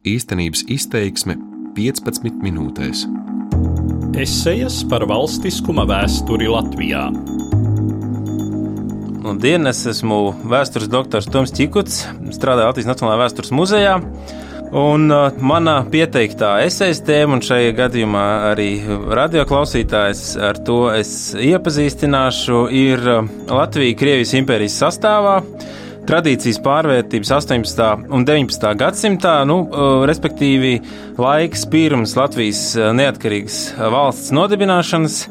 Īstenības izteiksme 15 minūtēs. Esejas par valstiskuma vēsturi Latvijā. Labdien, es esmu vēstures doktors Toms Čikuts, strādāju Latvijas Nacionālajā vēstures muzejā. Un uh, mana pieteiktā esejas tēma, un šajā gadījumā arī radioklausītājs ar to es iepazīstināšu, ir uh, Latvijas-Krievijas impērijas sastāvā tradīcijas pārvērtības 18. un 19. gadsimtā, nu, respektīvi laiks pirms Latvijas neatkarīgas valsts nodibināšanas.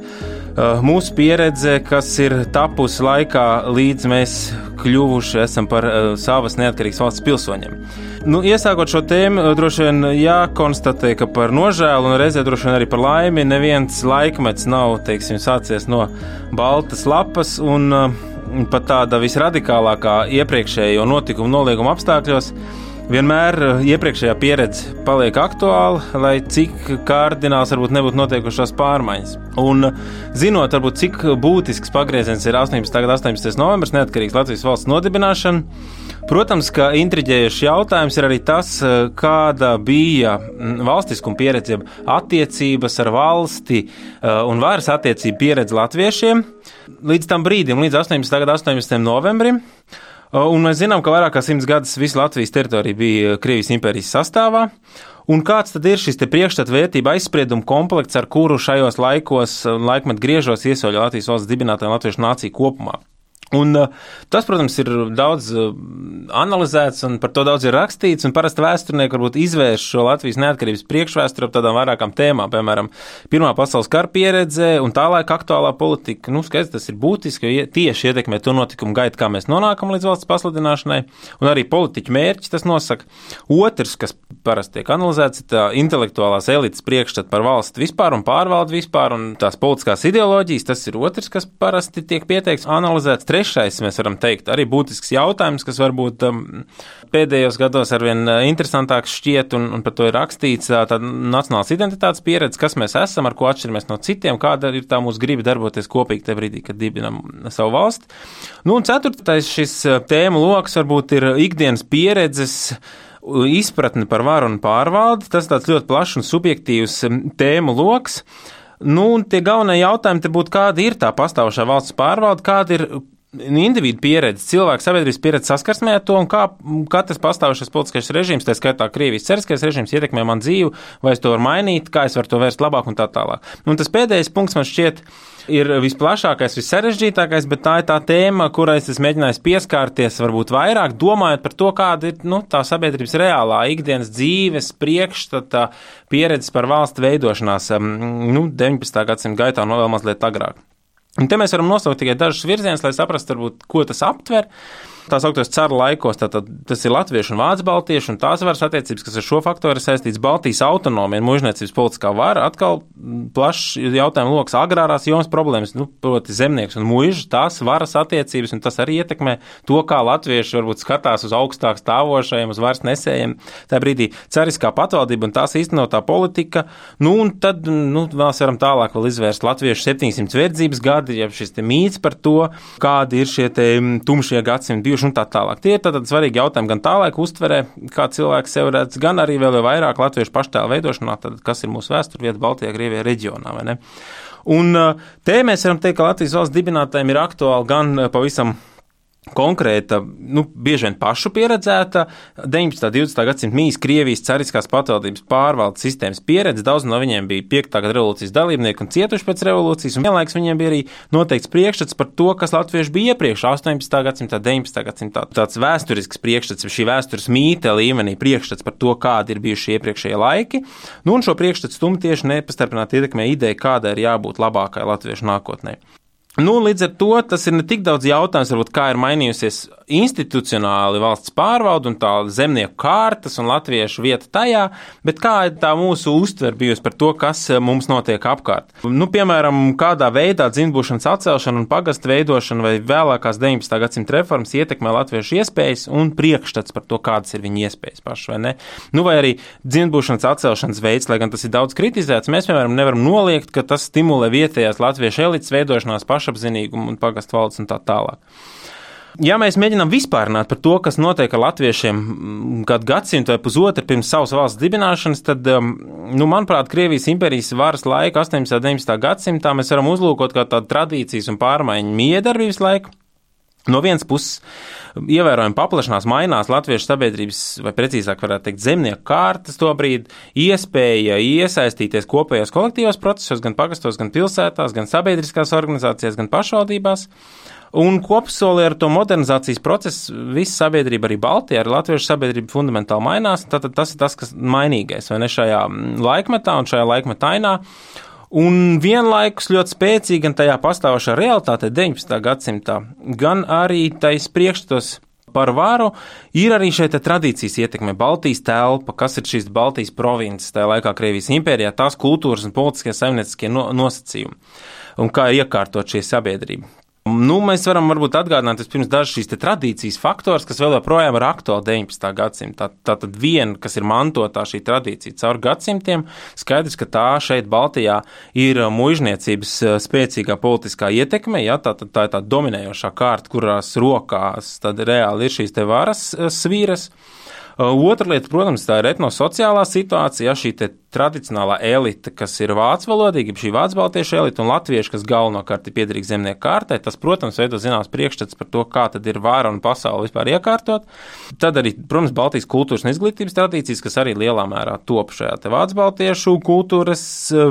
Mūsu pieredze, kas ir tapusi laikā, līdz mēs kļuvuši par savas neatkarīgas valsts pilsoņiem. Nu, iesākot šo tēmu, droši vien jākonstatē, ka par nožēlu un reizē droši vien arī par laimi neviens laikmets nav teiksim, sācies no baltas lapas. Un, pat tāda visradikālākā iepriekšējo notikumu nolieguma apstākļos. Vienmēr eh, iepriekšējā pieredze paliek aktuāla, lai cik kārdināls varbūt nebūtu notiekušās pārmaiņas. Un zinot, varbūt, cik būtisks pagrieziens ir 18. gada 18. novembris, neatkarīgs Latvijas valsts nodibināšana, protams, ka intriģējošs jautājums ir arī tas, eh, kāda bija mm, valstiskuma pieredze, attiecības ar valsti eh, un varas attiecību pieredze latviešiem līdz tam brīdim, līdz 18. gada 18. novembrim. Un mēs zinām, ka vairāk kā simts gadus visa Latvijas teritorija bija Krievijas impērijas sastāvā. Un kāds tad ir šis priekšstata vērtība aizspriedumu komplekts, ar kuru šajos laikos, laikmet griežos iesaļo Latvijas valsts dibinātāju un latviešu nāciju kopumā? Un, uh, tas, protams, ir daudz uh, analizēts un par to daudz ir rakstīts. Parasti vēsturnieki varbūt izvērš šo Latvijas neatkarības priekšvēsturi ap tādām vairākām tēmām, piemēram, Pirmā pasaules kara pieredze un tā laika aktuālā politika. Nu, skaidrs, tas ir būtiski, jo tieši ietekmē to notikumu gaitu, kā mēs nonākam līdz valsts pasludināšanai, un arī politiķu mērķi tas nosaka. Otrs, kas parasti tiek analizēts, ir tā intelektuālās elites priekšstats par valsti vispār un pārvaldu vispār un tās politiskās ideoloģijas. Tas ir otrs, kas parasti tiek pieteikts, analizēts trešais, mēs varam teikt, arī būtisks jautājums, kas varbūt um, pēdējos gados arvien uh, interesantāks šķiet, un, un par to ir rakstīts uh, tāda nacionālas identitātes pieredze, kas mēs esam, ar ko atšķiramies no citiem, kāda ir tā mūsu griba darboties kopīgi tajā brīdī, kad dibinam savu valsti. Nu, un ceturtais šis uh, tēmu lokus varbūt ir ikdienas pieredzes izpratni par varu un pārvaldi. Tas tāds ļoti plašs un subjektīvs um, tēmu lokus. Nu, tie galvenie jautājumi te būtu, kāda ir tā pastāvošā valsts pārvalde, kāda ir individu pieredze, cilvēku sabiedrības pieredze saskarsmē ar to, kā katrs pastāvošais politiskais režīms, tā skaitā Krievijas ceriskais režīms, ietekmē man dzīvi, vai es to varu mainīt, kā es varu to vērst labāk un tā tālāk. Un tas pēdējais punkts man šķiet ir visplašākais, vissarežģītākais, bet tā ir tā tēma, kurai es mēģināju pieskārties varbūt vairāk, domājot par to, kāda ir nu, tā sabiedrības reālā ikdienas dzīves priekšstata pieredzes par valstu veidošanās nu, 19. gadsimta gaitā un vēl mazliet agrāk. Un te mēs varam nosaukt tikai dažus virzienus, lai saprastu, varbūt, ko tas aptver tā sauktos caru laikos, tātad tas ir latviešu un vācu baltiešu un tās varas attiecības, kas ar šo faktoru ir saistīts Baltijas autonomija mužniecības politiskā vara. Atkal plašs jautājumu lokus agrārās jomas problēmas, nu, proti zemnieks un muža, tās varas attiecības, un tas arī ietekmē to, kā latvieši varbūt skatās uz augstāk stāvošajiem, uz varas nesējiem. Tā brīdī cariskā patvaldība un tās īstenotā politika, nu, un tad, nu, vēl varam tālāk vēl izvērst latviešu 700 verdzības gadi, ja šis mīts par to, kādi ir šie te tumšie gadsimti bijuši un tā tālāk. Tie ir tātad svarīgi jautājumi gan tā laika uztverē, kā cilvēks sev redz, gan arī vēl vairāk latviešu paštēlu veidošanā, tad, kas ir mūsu vēsturvieta Baltijā, Krievijā reģionā. Un te mēs varam teikt, ka Latvijas valsts dibinātājiem ir aktuāli gan pavisam konkrēta, nu, bieži vien pašu pieredzēta 19. un 20. gadsimta mīs Krievijas cariskās patvaldības pārvaldes sistēmas pieredze. Daudz no viņiem bija 5. gada revolūcijas dalībnieki un cietuši pēc revolūcijas, un vienlaikus viņiem bija arī noteikts priekšstats par to, kas latvieši bija iepriekš 18. gadsimtā, 19. gadsimtā. Tāds vēsturisks priekšstats, šī vēstures mīte līmenī priekšstats par to, kādi ir bijuši iepriekšējie laiki. Nu, un šo priekšstatu stumti tieši nepastarpināti ietekmē ideja, kādai ir jābūt labākai latviešu nākotnē. Nu, līdz ar to tas ir ne tik daudz jautājums, varbūt, kā ir mainījusies institucionāli valsts pārvalde un tā zemnieku kārtas un latviešu vieta tajā, bet kā tā mūsu uztver bijusi par to, kas eh, mums notiek apkārt. Nu, piemēram, kādā veidā dzimbūšanas atcelšana un pagastu veidošana vai vēlākās 19. gadsimta reformas ietekmē latviešu iespējas un priekšstats par to, kādas ir viņu iespējas paši, vai ne? Nu, vai arī dzimbūšanas atcelšanas veids, lai gan tas ir daudz kritizēts, mēs, piemēram, nevaram noliegt, ka tas stimulē vietējās latviešu elites veidošanās pašapziņīgumu un pagastu valdes un tā tālāk. Ja mēs mēģinām vispārināt par to, kas notiek ar latviešiem kādu gadsimtu vai pusotru pirms savas valsts dibināšanas, tad, um, nu, manuprāt, Krievijas impērijas varas laika 18. un 19. gadsimtā mēs varam uzlūkot kā tādu tradīcijas un pārmaiņu miedarbības laiku. No vienas puses, ievērojami paplašinās, mainās latviešu sabiedrības, vai precīzāk varētu teikt, zemnieku kārtas to brīdi, iespēja iesaistīties kopējos kolektīvos procesos, gan pagastos, gan pilsētās, gan sabiedriskās organizācijās, gan pašvaldībās. Un kopsolī ar to modernizācijas procesu visa sabiedrība, arī Baltijā, arī latviešu sabiedrība fundamentāli mainās. Tātad tas ir tas, kas mainīgais, vai ne šajā laikmetā un šajā laikmetā ainā. Un vienlaikus ļoti spēcīgi gan tajā pastāvošā realitāte 19. gadsimtā, gan arī tais priekšstos par varu ir arī šeit tradīcijas ietekme. Baltijas telpa, kas ir šīs Baltijas provinces, tajā laikā Krievijas impērijā, tās kultūras un politiskie saimnieciskie no, nosacījumi un kā ir iekārtot šī sabiedrība. Nu, mēs varam varbūt atgādināt pirms dažas šīs tradīcijas faktors, kas vēl joprojām ir aktuāli 19. gadsimtā. Tā tad viena, kas ir mantotā šī tradīcija caur gadsimtiem, skaidrs, ka tā šeit Baltijā ir mužniecības eh, spēcīgā politiskā ietekme, ja tā, tā, tā ir tā dominējošā kārta, kurās rokās reāli ir šīs varas eh, svīras. Otra lieta, protams, tā ir etnosociālā situācija, ja šī tradicionālā elite, kas ir vācu valodīga, šī vācu baltiešu elite un latvieši, kas galvenokārt ir piederīgi zemnieku kārtai, tas, protams, veido zināms priekšstats par to, kā tad ir vāra un pasauli vispār iekārtot. Tad arī, protams, Baltijas kultūras un izglītības tradīcijas, kas arī lielā mērā top šajā vācu baltiešu kultūras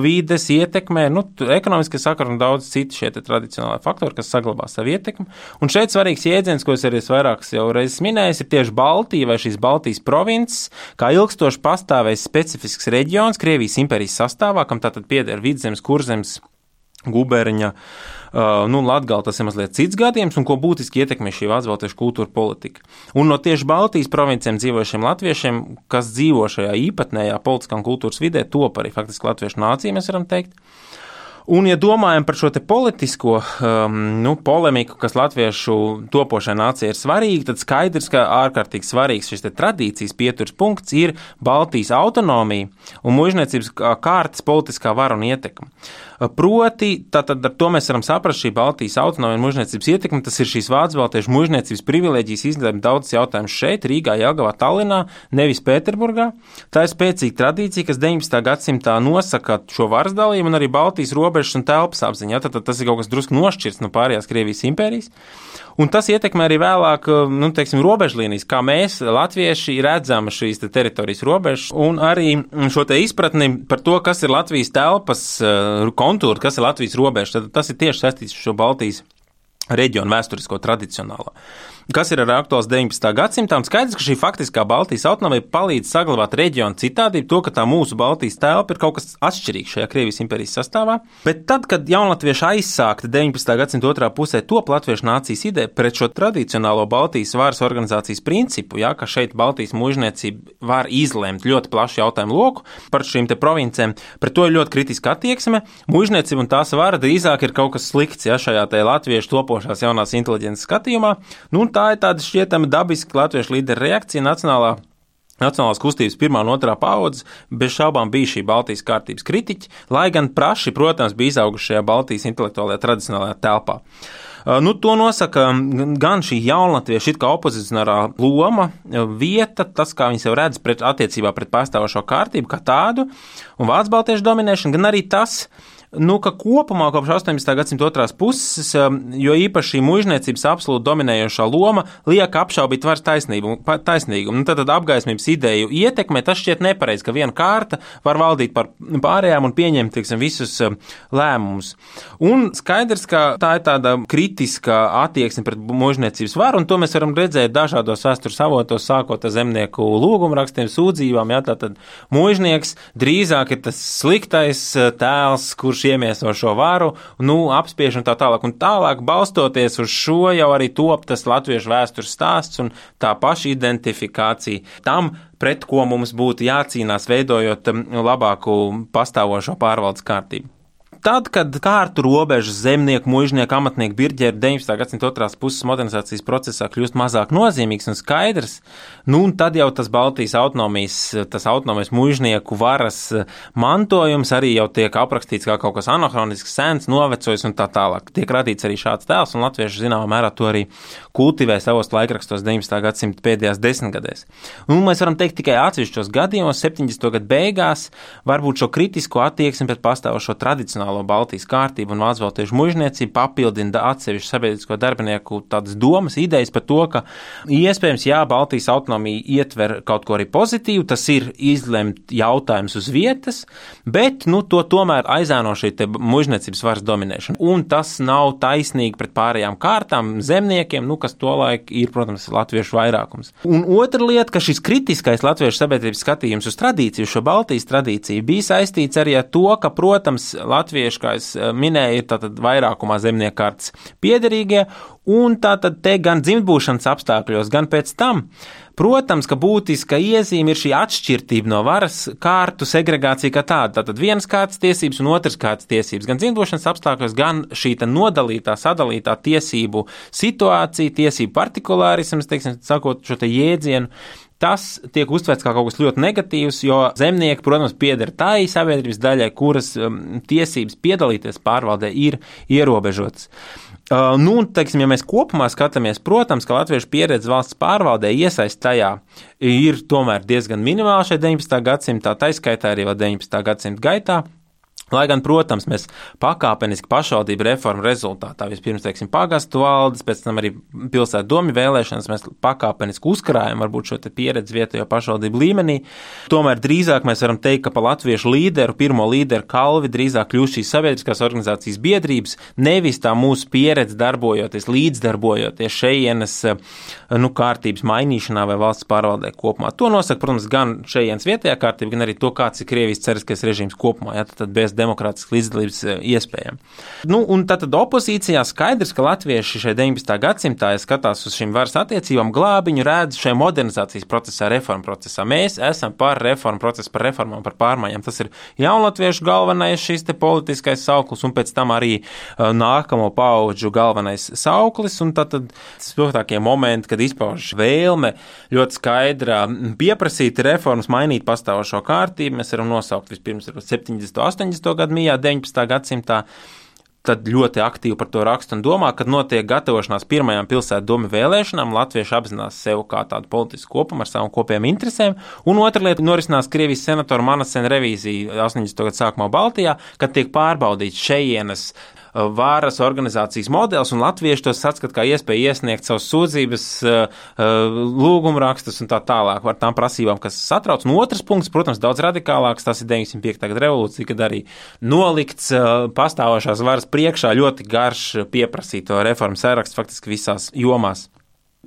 vīdes ietekmē, nu, ekonomiski sakar un daudz citu šie tradicionālai faktori, kas saglabā savu ietekmi. Un šeit svarīgs jēdziens, ko es arī vairākas jau reizes minēju, ir tieši Baltija vai šīs Baltijas Krievijas provinces, kā ilgstoši pastāvējis specifisks reģions Krievijas impērijas sastāvā, kam tātad pieder vidzemes, kurzemes, guberņa, nu, Latgala tas ir mazliet cits gadījums, un ko būtiski ietekmē šī vācu kultūra politika. Un no tieši Baltijas provincēm dzīvojušiem latviešiem, kas dzīvo šajā īpatnējā politiskā un kultūras vidē, top arī faktiski latviešu nācija, mēs varam teikt. Un, ja domājam par šo politisko um, nu, polemiku, kas latviešu topošai nācijai ir svarīga, tad skaidrs, ka ārkārtīgi svarīgs šis tradīcijas pieturas punkts ir Baltijas autonomija un mužniecības kārtas politiskā vara un ietekme. Proti, tātad ar to mēs varam saprast šī Baltijas autonomija un mužniecības ietekme. Tas ir šīs vācu baltiešu mužniecības privilēģijas izlēma daudz jautājumu šeit, Rīgā, Jelgavā, Tallinā, nevis Pēterburgā. Tā ir spēcīga tradīcija, kas 19. gadsimtā nosaka šo varas dalību un arī Baltijas robežas un telpas apziņu. Ja? Tad, tad tas ir kaut kas drusku nošķirts no pārējās Krievijas impērijas. Un tas ietekmē arī vēlāk, nu, teiksim, robežlīnijas, kā mēs, latvieši, redzam šīs te teritorijas robežas, un arī šo te izpratni par to, kas ir Latvijas telpas uh, kontūra, kas ir Latvijas robeža. Tad tas ir tieši saistīts ar šo Baltijas reģionu vēsturisko tradicionālo kas ir arī aktuāls 19. gadsimtā. Skaidrs, ka šī faktiskā Baltijas autonomija palīdz saglabāt reģionu citādību, to, ka tā mūsu Baltijas telpa ir kaut kas atšķirīgs šajā Krievijas impērijas sastāvā. Bet tad, kad jaunatvieši aizsākta 19. gadsimta otrā pusē top latviešu nācijas ideja pret šo tradicionālo Baltijas varas organizācijas principu, jā, ka šeit Baltijas mūžniecība var izlemt ļoti plašu jautājumu loku par šīm te provincēm, pret to ir ļoti kritiska attieksme. Mūžniecība un tās vara drīzāk ir kaut kas slikts, ja šajā te latviešu topošās jaunās inteliģences skatījumā. Nu, tā ir tāda šķietama dabiska latviešu līderu reakcija nacionālā. Nacionālās kustības pirmā un otrā paudze bez šaubām bija šī Baltijas kārtības kritiķi, lai gan praši, protams, bija izauguši šajā Baltijas intelektuālajā tradicionālajā telpā. Nu, to nosaka gan šī jaunatvieša it kā opozicionārā loma, vieta, tas, kā viņi sev redz pret, attiecībā pret pastāvošo kārtību kā tādu, un vācu baltiešu dominēšanu, gan arī tas, Nu, ka kopumā kopš 18. gadsimta otrās puses, um, jo īpaši šī mužniecības absolūti dominējošā loma liek apšaubīt varas taisnību, taisnīgumu. Nu, tad, tad apgaismības ideju ietekmē tas šķiet nepareizi, ka viena kārta var valdīt par pārējām un pieņemt tiksim, visus um, lēmumus. Un skaidrs, ka tā ir tāda kritiska attieksme pret mužniecības varu, un to mēs varam redzēt dažādos vēstures avotos, sākot ar zemnieku lūgumrakstiem, sūdzībām. Jā, tātad mužnieks drīzāk ir tas sliktais uh, tēls, kurš kurš iemieso šo varu, nu, apspiež un tā tālāk. Un tālāk, balstoties uz šo, jau arī top tas latviešu vēstures stāsts un tā paša identifikācija tam, pret ko mums būtu jācīnās, veidojot um, labāku pastāvošo pārvaldes kārtību. Tad, kad kārtu robežas zemnieku, mužnieku, amatnieku, birģeri 19. gadsimta otrās puses modernizācijas procesā kļūst mazāk nozīmīgs un skaidrs, nu, un tad jau tas Baltijas autonomijas, tas autonomijas mužnieku varas mantojums arī jau tiek aprakstīts kā kaut kas anahronisks, sens, novecojis un tā tālāk. Tiek radīts arī šāds tēls, un latvieši zināmā mērā to arī kultivē savos laikrakstos 19. gadsimta pēdējās desmitgadēs. Un mēs varam teikt tikai atsevišķos gadījumos, 70. gadu beigās, varbūt šo kritisko attieksmi pret pastāvošo tradicionālo Baltijas kārtību un vācu mužniecību papildina atsevišķu sabiedrisko darbinieku tādas domas, idejas par to, ka iespējams, jā, Baltijas autonomija ietver kaut ko arī pozitīvu, tas ir izlemt jautājums uz vietas, bet, nu, to tomēr aizēno šī mužniecības varas dominēšana. Un tas nav taisnīgi pret pārējām kārtām, zemniekiem, nu, kas tolaik ir, protams, latviešu vairākums. Un otra lieta, ka šis kritiskais latviešu sabiedrības skatījums uz tradīciju, šo Baltijas tradīciju, bija saistīts arī ar to, ka, protams, latvieši, kā es eh, minēju, ir tātad vairākumā zemniekārtas piederīgie, un tātad te gan dzimtbūšanas apstākļos, gan pēc tam. Protams, ka būtiska iezīme ir šī atšķirība no varas kārtu segregācija kā tāda. Tātad vienas kārtas tiesības un otras kārtas tiesības. Gan dzimtošanas apstākļos, gan šī nodalītā, sadalītā tiesību situācija, tiesību partikulārisms, teiksim, sakot šo te jēdzienu, Tas tiek uztverts kā kaut kas ļoti negatīvs, jo zemnieki, protams, pieder tai sabiedrības daļai, kuras um, tiesības piedalīties pārvaldē ir ierobežotas. Uh, nu, teiksim, ja mēs kopumā skatāmies, protams, ka latviešu pieredze valsts pārvaldē iesaist tajā ir tomēr diezgan minimāla šajā 19. gadsimtā, taiskaitā arī vēl 19. gadsimta gaitā. Lai gan, protams, mēs pakāpeniski pašvaldību reformu rezultātā vispirms, teiksim, pagastu valdes, pēc tam arī pilsētu domu vēlēšanas, mēs pakāpeniski uzkrājam varbūt šo pieredzi vietējo pašvaldību līmenī. Tomēr drīzāk mēs varam teikt, ka pa latviešu līderu, pirmo līderu kalvi drīzāk kļūst šīs sabiedriskās organizācijas biedrības, nevis tā mūsu pieredze darbojoties, līdzdarbojoties šejienes, nu, kārtības mainīšanā vai valsts pārvaldē kopumā. To nosaka, protams, gan šejienes vietējā kārtība, gan arī to, kāds ir Krievijas ceriskais režīms kopumā. Ja, tad bez demokrātiskas līdzdalības eh, iespējām. Nu, un tātad opozīcijā skaidrs, ka latvieši šajā 19. gadsimtā, ja skatās uz šīm varas attiecībām, glābiņu redz šajā modernizācijas procesā, reformu procesā. Mēs esam par reformu procesu, par reformām, par pārmaiņām. Tas ir jaunatviešu galvenais šis politiskais sauklis, un pēc tam arī uh, nākamo pauģu galvenais sauklis, un tad spilgtākie momenti, kad izpauž vēlme ļoti skaidra pieprasīt reformas, mainīt pastāvošo kārtību. Mēs varam nosaukt vispirms 70. 80 gadu mijā, 19. gadsimtā. Tad ļoti aktīvi par to raksta un domā, kad notiek gatavošanās pirmajām pilsētu domu vēlēšanām. Latvieši apzinās sevi kā tādu politisku kopumu ar savām kopējām interesēm. Un otra lieta norisinās Krievijas senatora Manasena revīzija 80. gadu sākumā Baltijā, kad tiek pārbaudīts šejienes varas organizācijas modelis, un latvieši to saskata kā iespēju iesniegt savus sūdzības, eh, eh, lūgumrakstus un tā tālāk par tām prasībām, kas satrauc. Un otrs punkts, protams, daudz radikālāks, tas ir 905. gada revolūcija, kad arī nolikts eh, pastāvošās varas priekšā ļoti garš pieprasīto reformu saraksts faktiski visās jomās.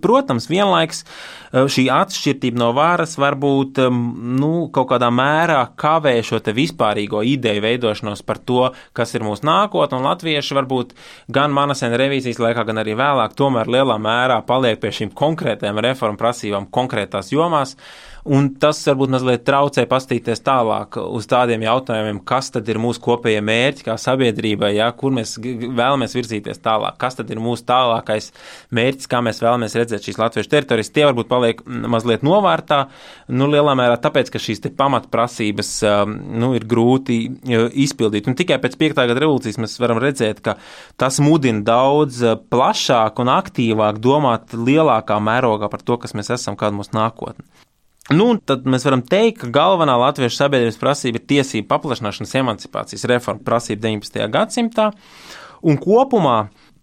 Protams, vienlaiks eh, šī atšķirība no varas varbūt nu, kaut kādā mērā kavē šo vispārīgo ideju veidošanos par to, kas ir mūsu nākotne, un latvieši varbūt gan manasēna revīzijas laikā, gan arī vēlāk tomēr lielā mērā paliek pie šīm konkrētām reformu prasībām konkrētās jomās. Uh, Un tas varbūt mazliet traucē pastīties tālāk uz tādiem jautājumiem, kas tad ir mūsu kopējie mērķi kā sabiedrībai, ja, kur mēs vēlamies virzīties tālāk, kas tad ir mūsu tālākais mērķis, kā mēs vēlamies redzēt šīs latviešu teritorijas. Tie varbūt paliek mazliet novārtā, nu, lielā mērā tāpēc, ka šīs pamatprasības um, nu, ir grūti izpildīt. Un tikai pēc 5. gada revolūcijas mēs varam redzēt, ka tas mudina daudz uh, plašāk un aktīvāk domāt lielākā mērogā par to, kas mēs esam, kāda mūsu nākotne. Nu, tad mēs varam teikt, ka galvenā latviešu sabiedrības prasība ir tiesību paplašināšanas emancipācijas reforma prasība 19. gadsimtā, un kopumā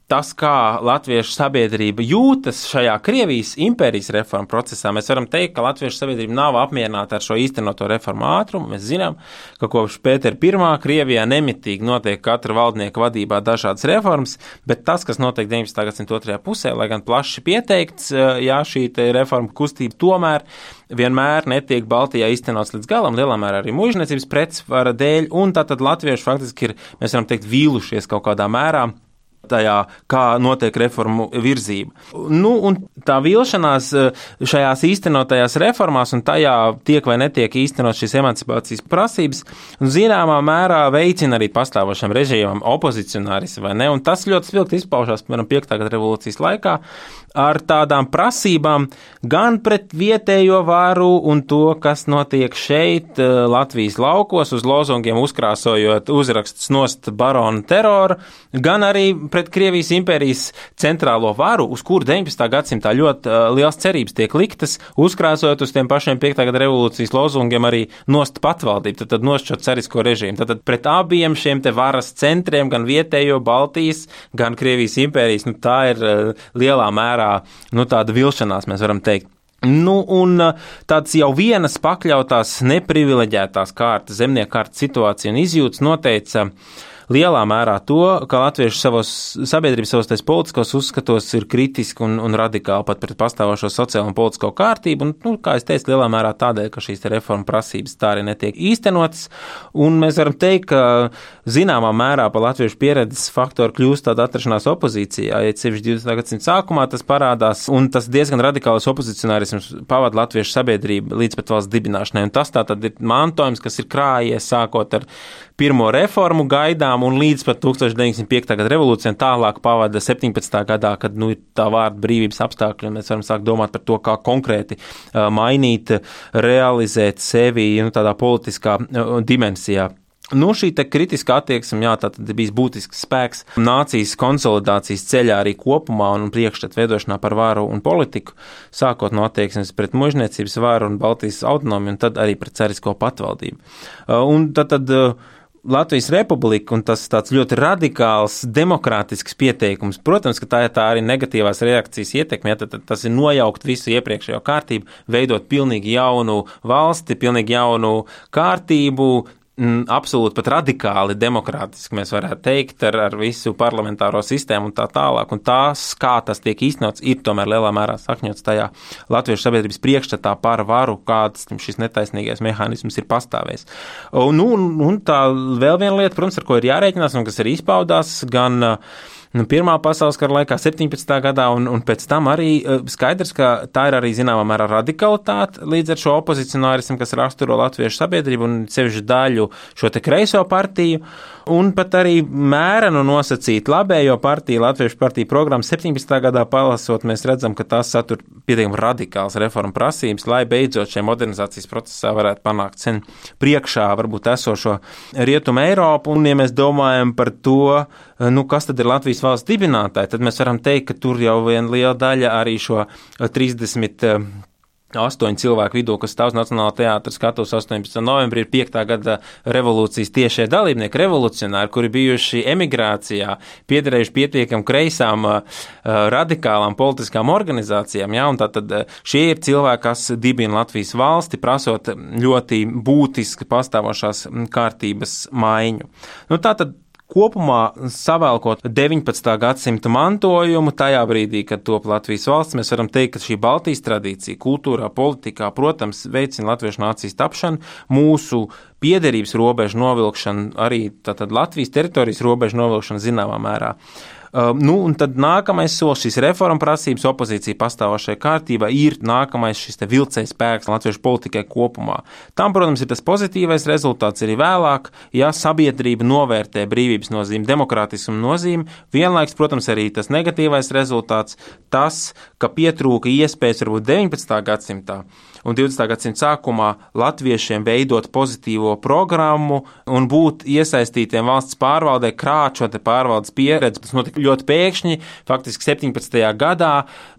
tas, kā latviešu sabiedrība jūtas šajā Krievijas impērijas reformu procesā, mēs varam teikt, ka latviešu sabiedrība nav apmierināta ar šo īstenoto reformu ātrumu. Mēs zinām, ka kopš Pētera I Krievijā nemitīgi notiek katra valdnieka vadībā dažādas reformas, bet tas, kas notiek 19. gadsimta otrajā pusē, lai gan plaši pieteikts, jā, šī reforma kustība tomēr vienmēr netiek Baltijā iztenots līdz galam, lielā mērā arī mūžniecības pretsvara dēļ, un tātad latvieši faktiski ir, mēs varam teikt, vīlušies kaut kādā mērā tajā, kā notiek reformu virzība. Nu, un tā vilšanās šajās īstenotajās reformās un tajā tiek vai netiek īstenot šīs emancipācijas prasības, zināmā mērā veicina arī pastāvošam režīmam opozicionāris vai ne, un tas ļoti spilgti izpaužās, piemēram, 5. gada revolūcijas laikā, ar tādām prasībām gan pret vietējo varu un to, kas notiek šeit, eh, Latvijas laukos, uz lozungiem uzkrāsojot uzrakstus nost baronu teroru, gan arī pret Krievijas impērijas centrālo varu, uz kuru 19. gadsimtā ļoti uh, liels cerības tiek liktas, uzkrāsojot uz tiem pašiem 5. gada revolūcijas lozungiem arī nost patvaldību, tad, tad šo carisko režīmu. Tad, tad pret abiem šiem te varas centriem, gan vietējo Baltijas, gan Krievijas impērijas, nu tā ir uh, lielā mērā nu, tāda vilšanās, mēs varam teikt. Nu, un tāds jau vienas pakļautās neprivileģētās kārtas, zemnieku kārtas situācija un izjūtas noteica uh, lielā mērā to, ka latvieši savos sabiedrības, savos politiskos uzskatos ir kritiski un, un radikāli pat pret pastāvošo sociālo un politisko kārtību. Un, nu, kā es teicu, lielā mērā tādēļ, ka šīs reforma prasības tā arī netiek īstenotas. Un mēs varam teikt, ka zināmā mērā pa latviešu pieredzes faktoru kļūst tāda atrašanās opozīcijā. Ja sevišķi 20. gadsimta sākumā tas parādās, un tas diezgan radikāls opozicionārisms pavada latviešu sabiedrību līdz pat valsts dibināšanai. Un tas tā tad ir mantojums, kas ir krājies sākot ar pirmo reformu gaidām un līdz pat 1905. gada revolūcijai tālāk pavada 17. gadā, kad nu, ir tā vārda brīvības apstākļi, un mēs varam sākt domāt par to, kā konkrēti mainīt, realizēt sevi nu, tādā politiskā dimensijā. Nu, šī kritiskā attieksme, jā, tā bijis būtisks spēks nācijas konsolidācijas ceļā arī kopumā un priekšstatu veidošanā par varu un politiku, sākot no attieksmes pret mužniecības varu un Baltijas autonomiju, un tad arī pret carisko patvaldību. Un tad, tad Latvijas republika un tas tāds ļoti radikāls, demokrātisks pieteikums. Protams, ka tā ir tā arī negatīvās reakcijas ietekme, ja, tad, tas ir nojaukt visu iepriekšējo kārtību, veidot pilnīgi jaunu valsti, pilnīgi jaunu kārtību, absolūti pat radikāli demokrātiski, mēs varētu teikt, ar, ar visu parlamentāro sistēmu un tā tālāk. Un tās, kā tas tiek īstenots, ir tomēr lielā mērā sakņots tajā latviešu sabiedrības priekšstatā par varu, kāds šis netaisnīgais mehānisms ir pastāvējis. Un, un, un tā vēl viena lieta, protams, ar ko ir jārēķinās un kas arī izpaudās gan uh, nu, Pirmā pasaules kara laikā, 17. gadā, un, un pēc tam arī e, skaidrs, ka tā ir arī zināmā mērā radikalitāte līdz ar šo opozicionārismu, kas raksturo latviešu sabiedrību un sevišķi daļu šo te kreiso partiju, un pat arī mērenu nosacīt labējo partiju, Latviešu partiju programmu 17. gadā palasot, mēs redzam, ka tās satur pietiekami radikāls reformu prasības, lai beidzot šajā modernizācijas procesā varētu panākt sen priekšā varbūt esošo rietumu Eiropu, un ja mēs domājam par to, nu, kas tad ir Latvijas valsts dibinātāji, tad mēs varam teikt, ka tur jau viena liela daļa arī šo 30 astoņu cilvēku vidū, kas stāv Nacionālā teātra skatos 18. novembrī, ir 5. gada revolūcijas tiešie dalībnieki, revolucionāri, kuri bijuši emigrācijā, piederējuši pietiekam kreisām, radikālām politiskām organizācijām. Ja? Tātad šie ir cilvēki, kas dibina Latvijas valsti, prasot ļoti būtiski pastāvošās kārtības maiņu. Nu, tātad Kopumā savēlkot 19. gadsimta mantojumu, tajā brīdī, kad top Latvijas valsts, mēs varam teikt, ka šī Baltijas tradīcija, kultūrā, politikā, protams, veicina latviešu nācijas tapšanu, mūsu piederības robežu novilkšanu, arī Latvijas teritorijas robežu novilkšanu zināmā mērā. Um, nu, un tad nākamais solis, šīs reforma prasības opozīcija pastāvošajai kārtībai, ir nākamais šis vilcējs spēks latviešu politikai kopumā. Tam, protams, ir tas pozitīvais rezultāts arī vēlāk, ja sabiedrība novērtē brīvības nozīmi, demokrātismu nozīmi. Vienlaiks, protams, arī tas negatīvais rezultāts, tas, ka pietrūka iespējas varbūt 19. gadsimtā un 20. gadsimta sākumā latviešiem veidot pozitīvo programmu un būt iesaistītiem valsts pārvaldē, krāt šo pārvaldes pieredzi. Tas notika ļoti pēkšņi, faktiski 17. gadā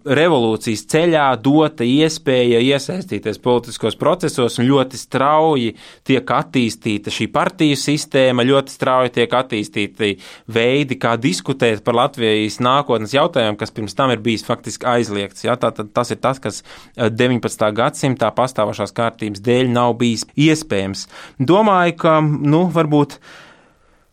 revolūcijas ceļā dota iespēja iesaistīties politiskos procesos un ļoti strauji tiek attīstīta šī partiju sistēma, ļoti strauji tiek attīstīti veidi, kā diskutēt par Latvijas nākotnes jautājumiem, kas pirms tam ir bijis faktiski aizliegts. Ja? Tā, tas ir tas, kas 19. Gadsimtā pastāvošās kārtības dēļ nav bijis iespējams. Domāju, ka, nu, varbūt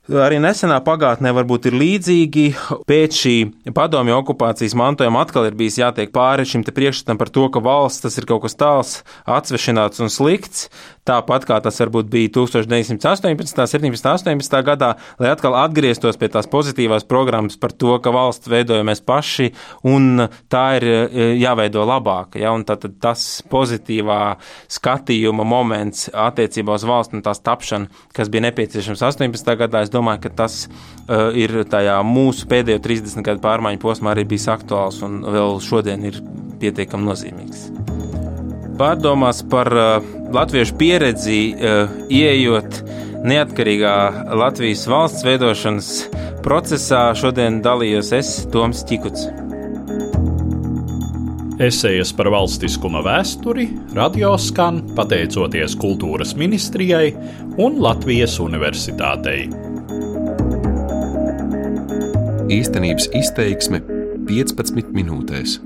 Arī nesenā pagātnē varbūt ir līdzīgi. Pēc šī padomju okupācijas mantojuma atkal ir bijis jātiek pāri šim priekšstatam par to, ka valsts tas ir kaut kas tāls, atsvešināts un slikts. Tāpat kā tas varbūt bija 1918, 17, 18 gadā, lai atkal atgrieztos pie tās pozitīvās programmas par to, ka valsts veidojamies paši un tā ir jāveido labāk. Ja? Tad, tad tas pozitīvā skatījuma moments attiecībā uz valsts un tās tapšanu, kas bija nepieciešams 18. gadā, es domāju, ka tas uh, ir tajā mūsu pēdējo 30 gadu pārmaiņu posmā arī bijis aktuāls un vēl šodien ir pietiekami nozīmīgs. Pārdomās par uh, latviešu pieredzi, uh, ieejot neatkarīgā Latvijas valsts veidošanas procesā, šodien dalījos es, Toms Čikuts. Esejas par valstiskuma vēsturi radio skan pateicoties Kultūras ministrijai un Latvijas Universitātei. Īstenības izteiksme 15 minūtēs.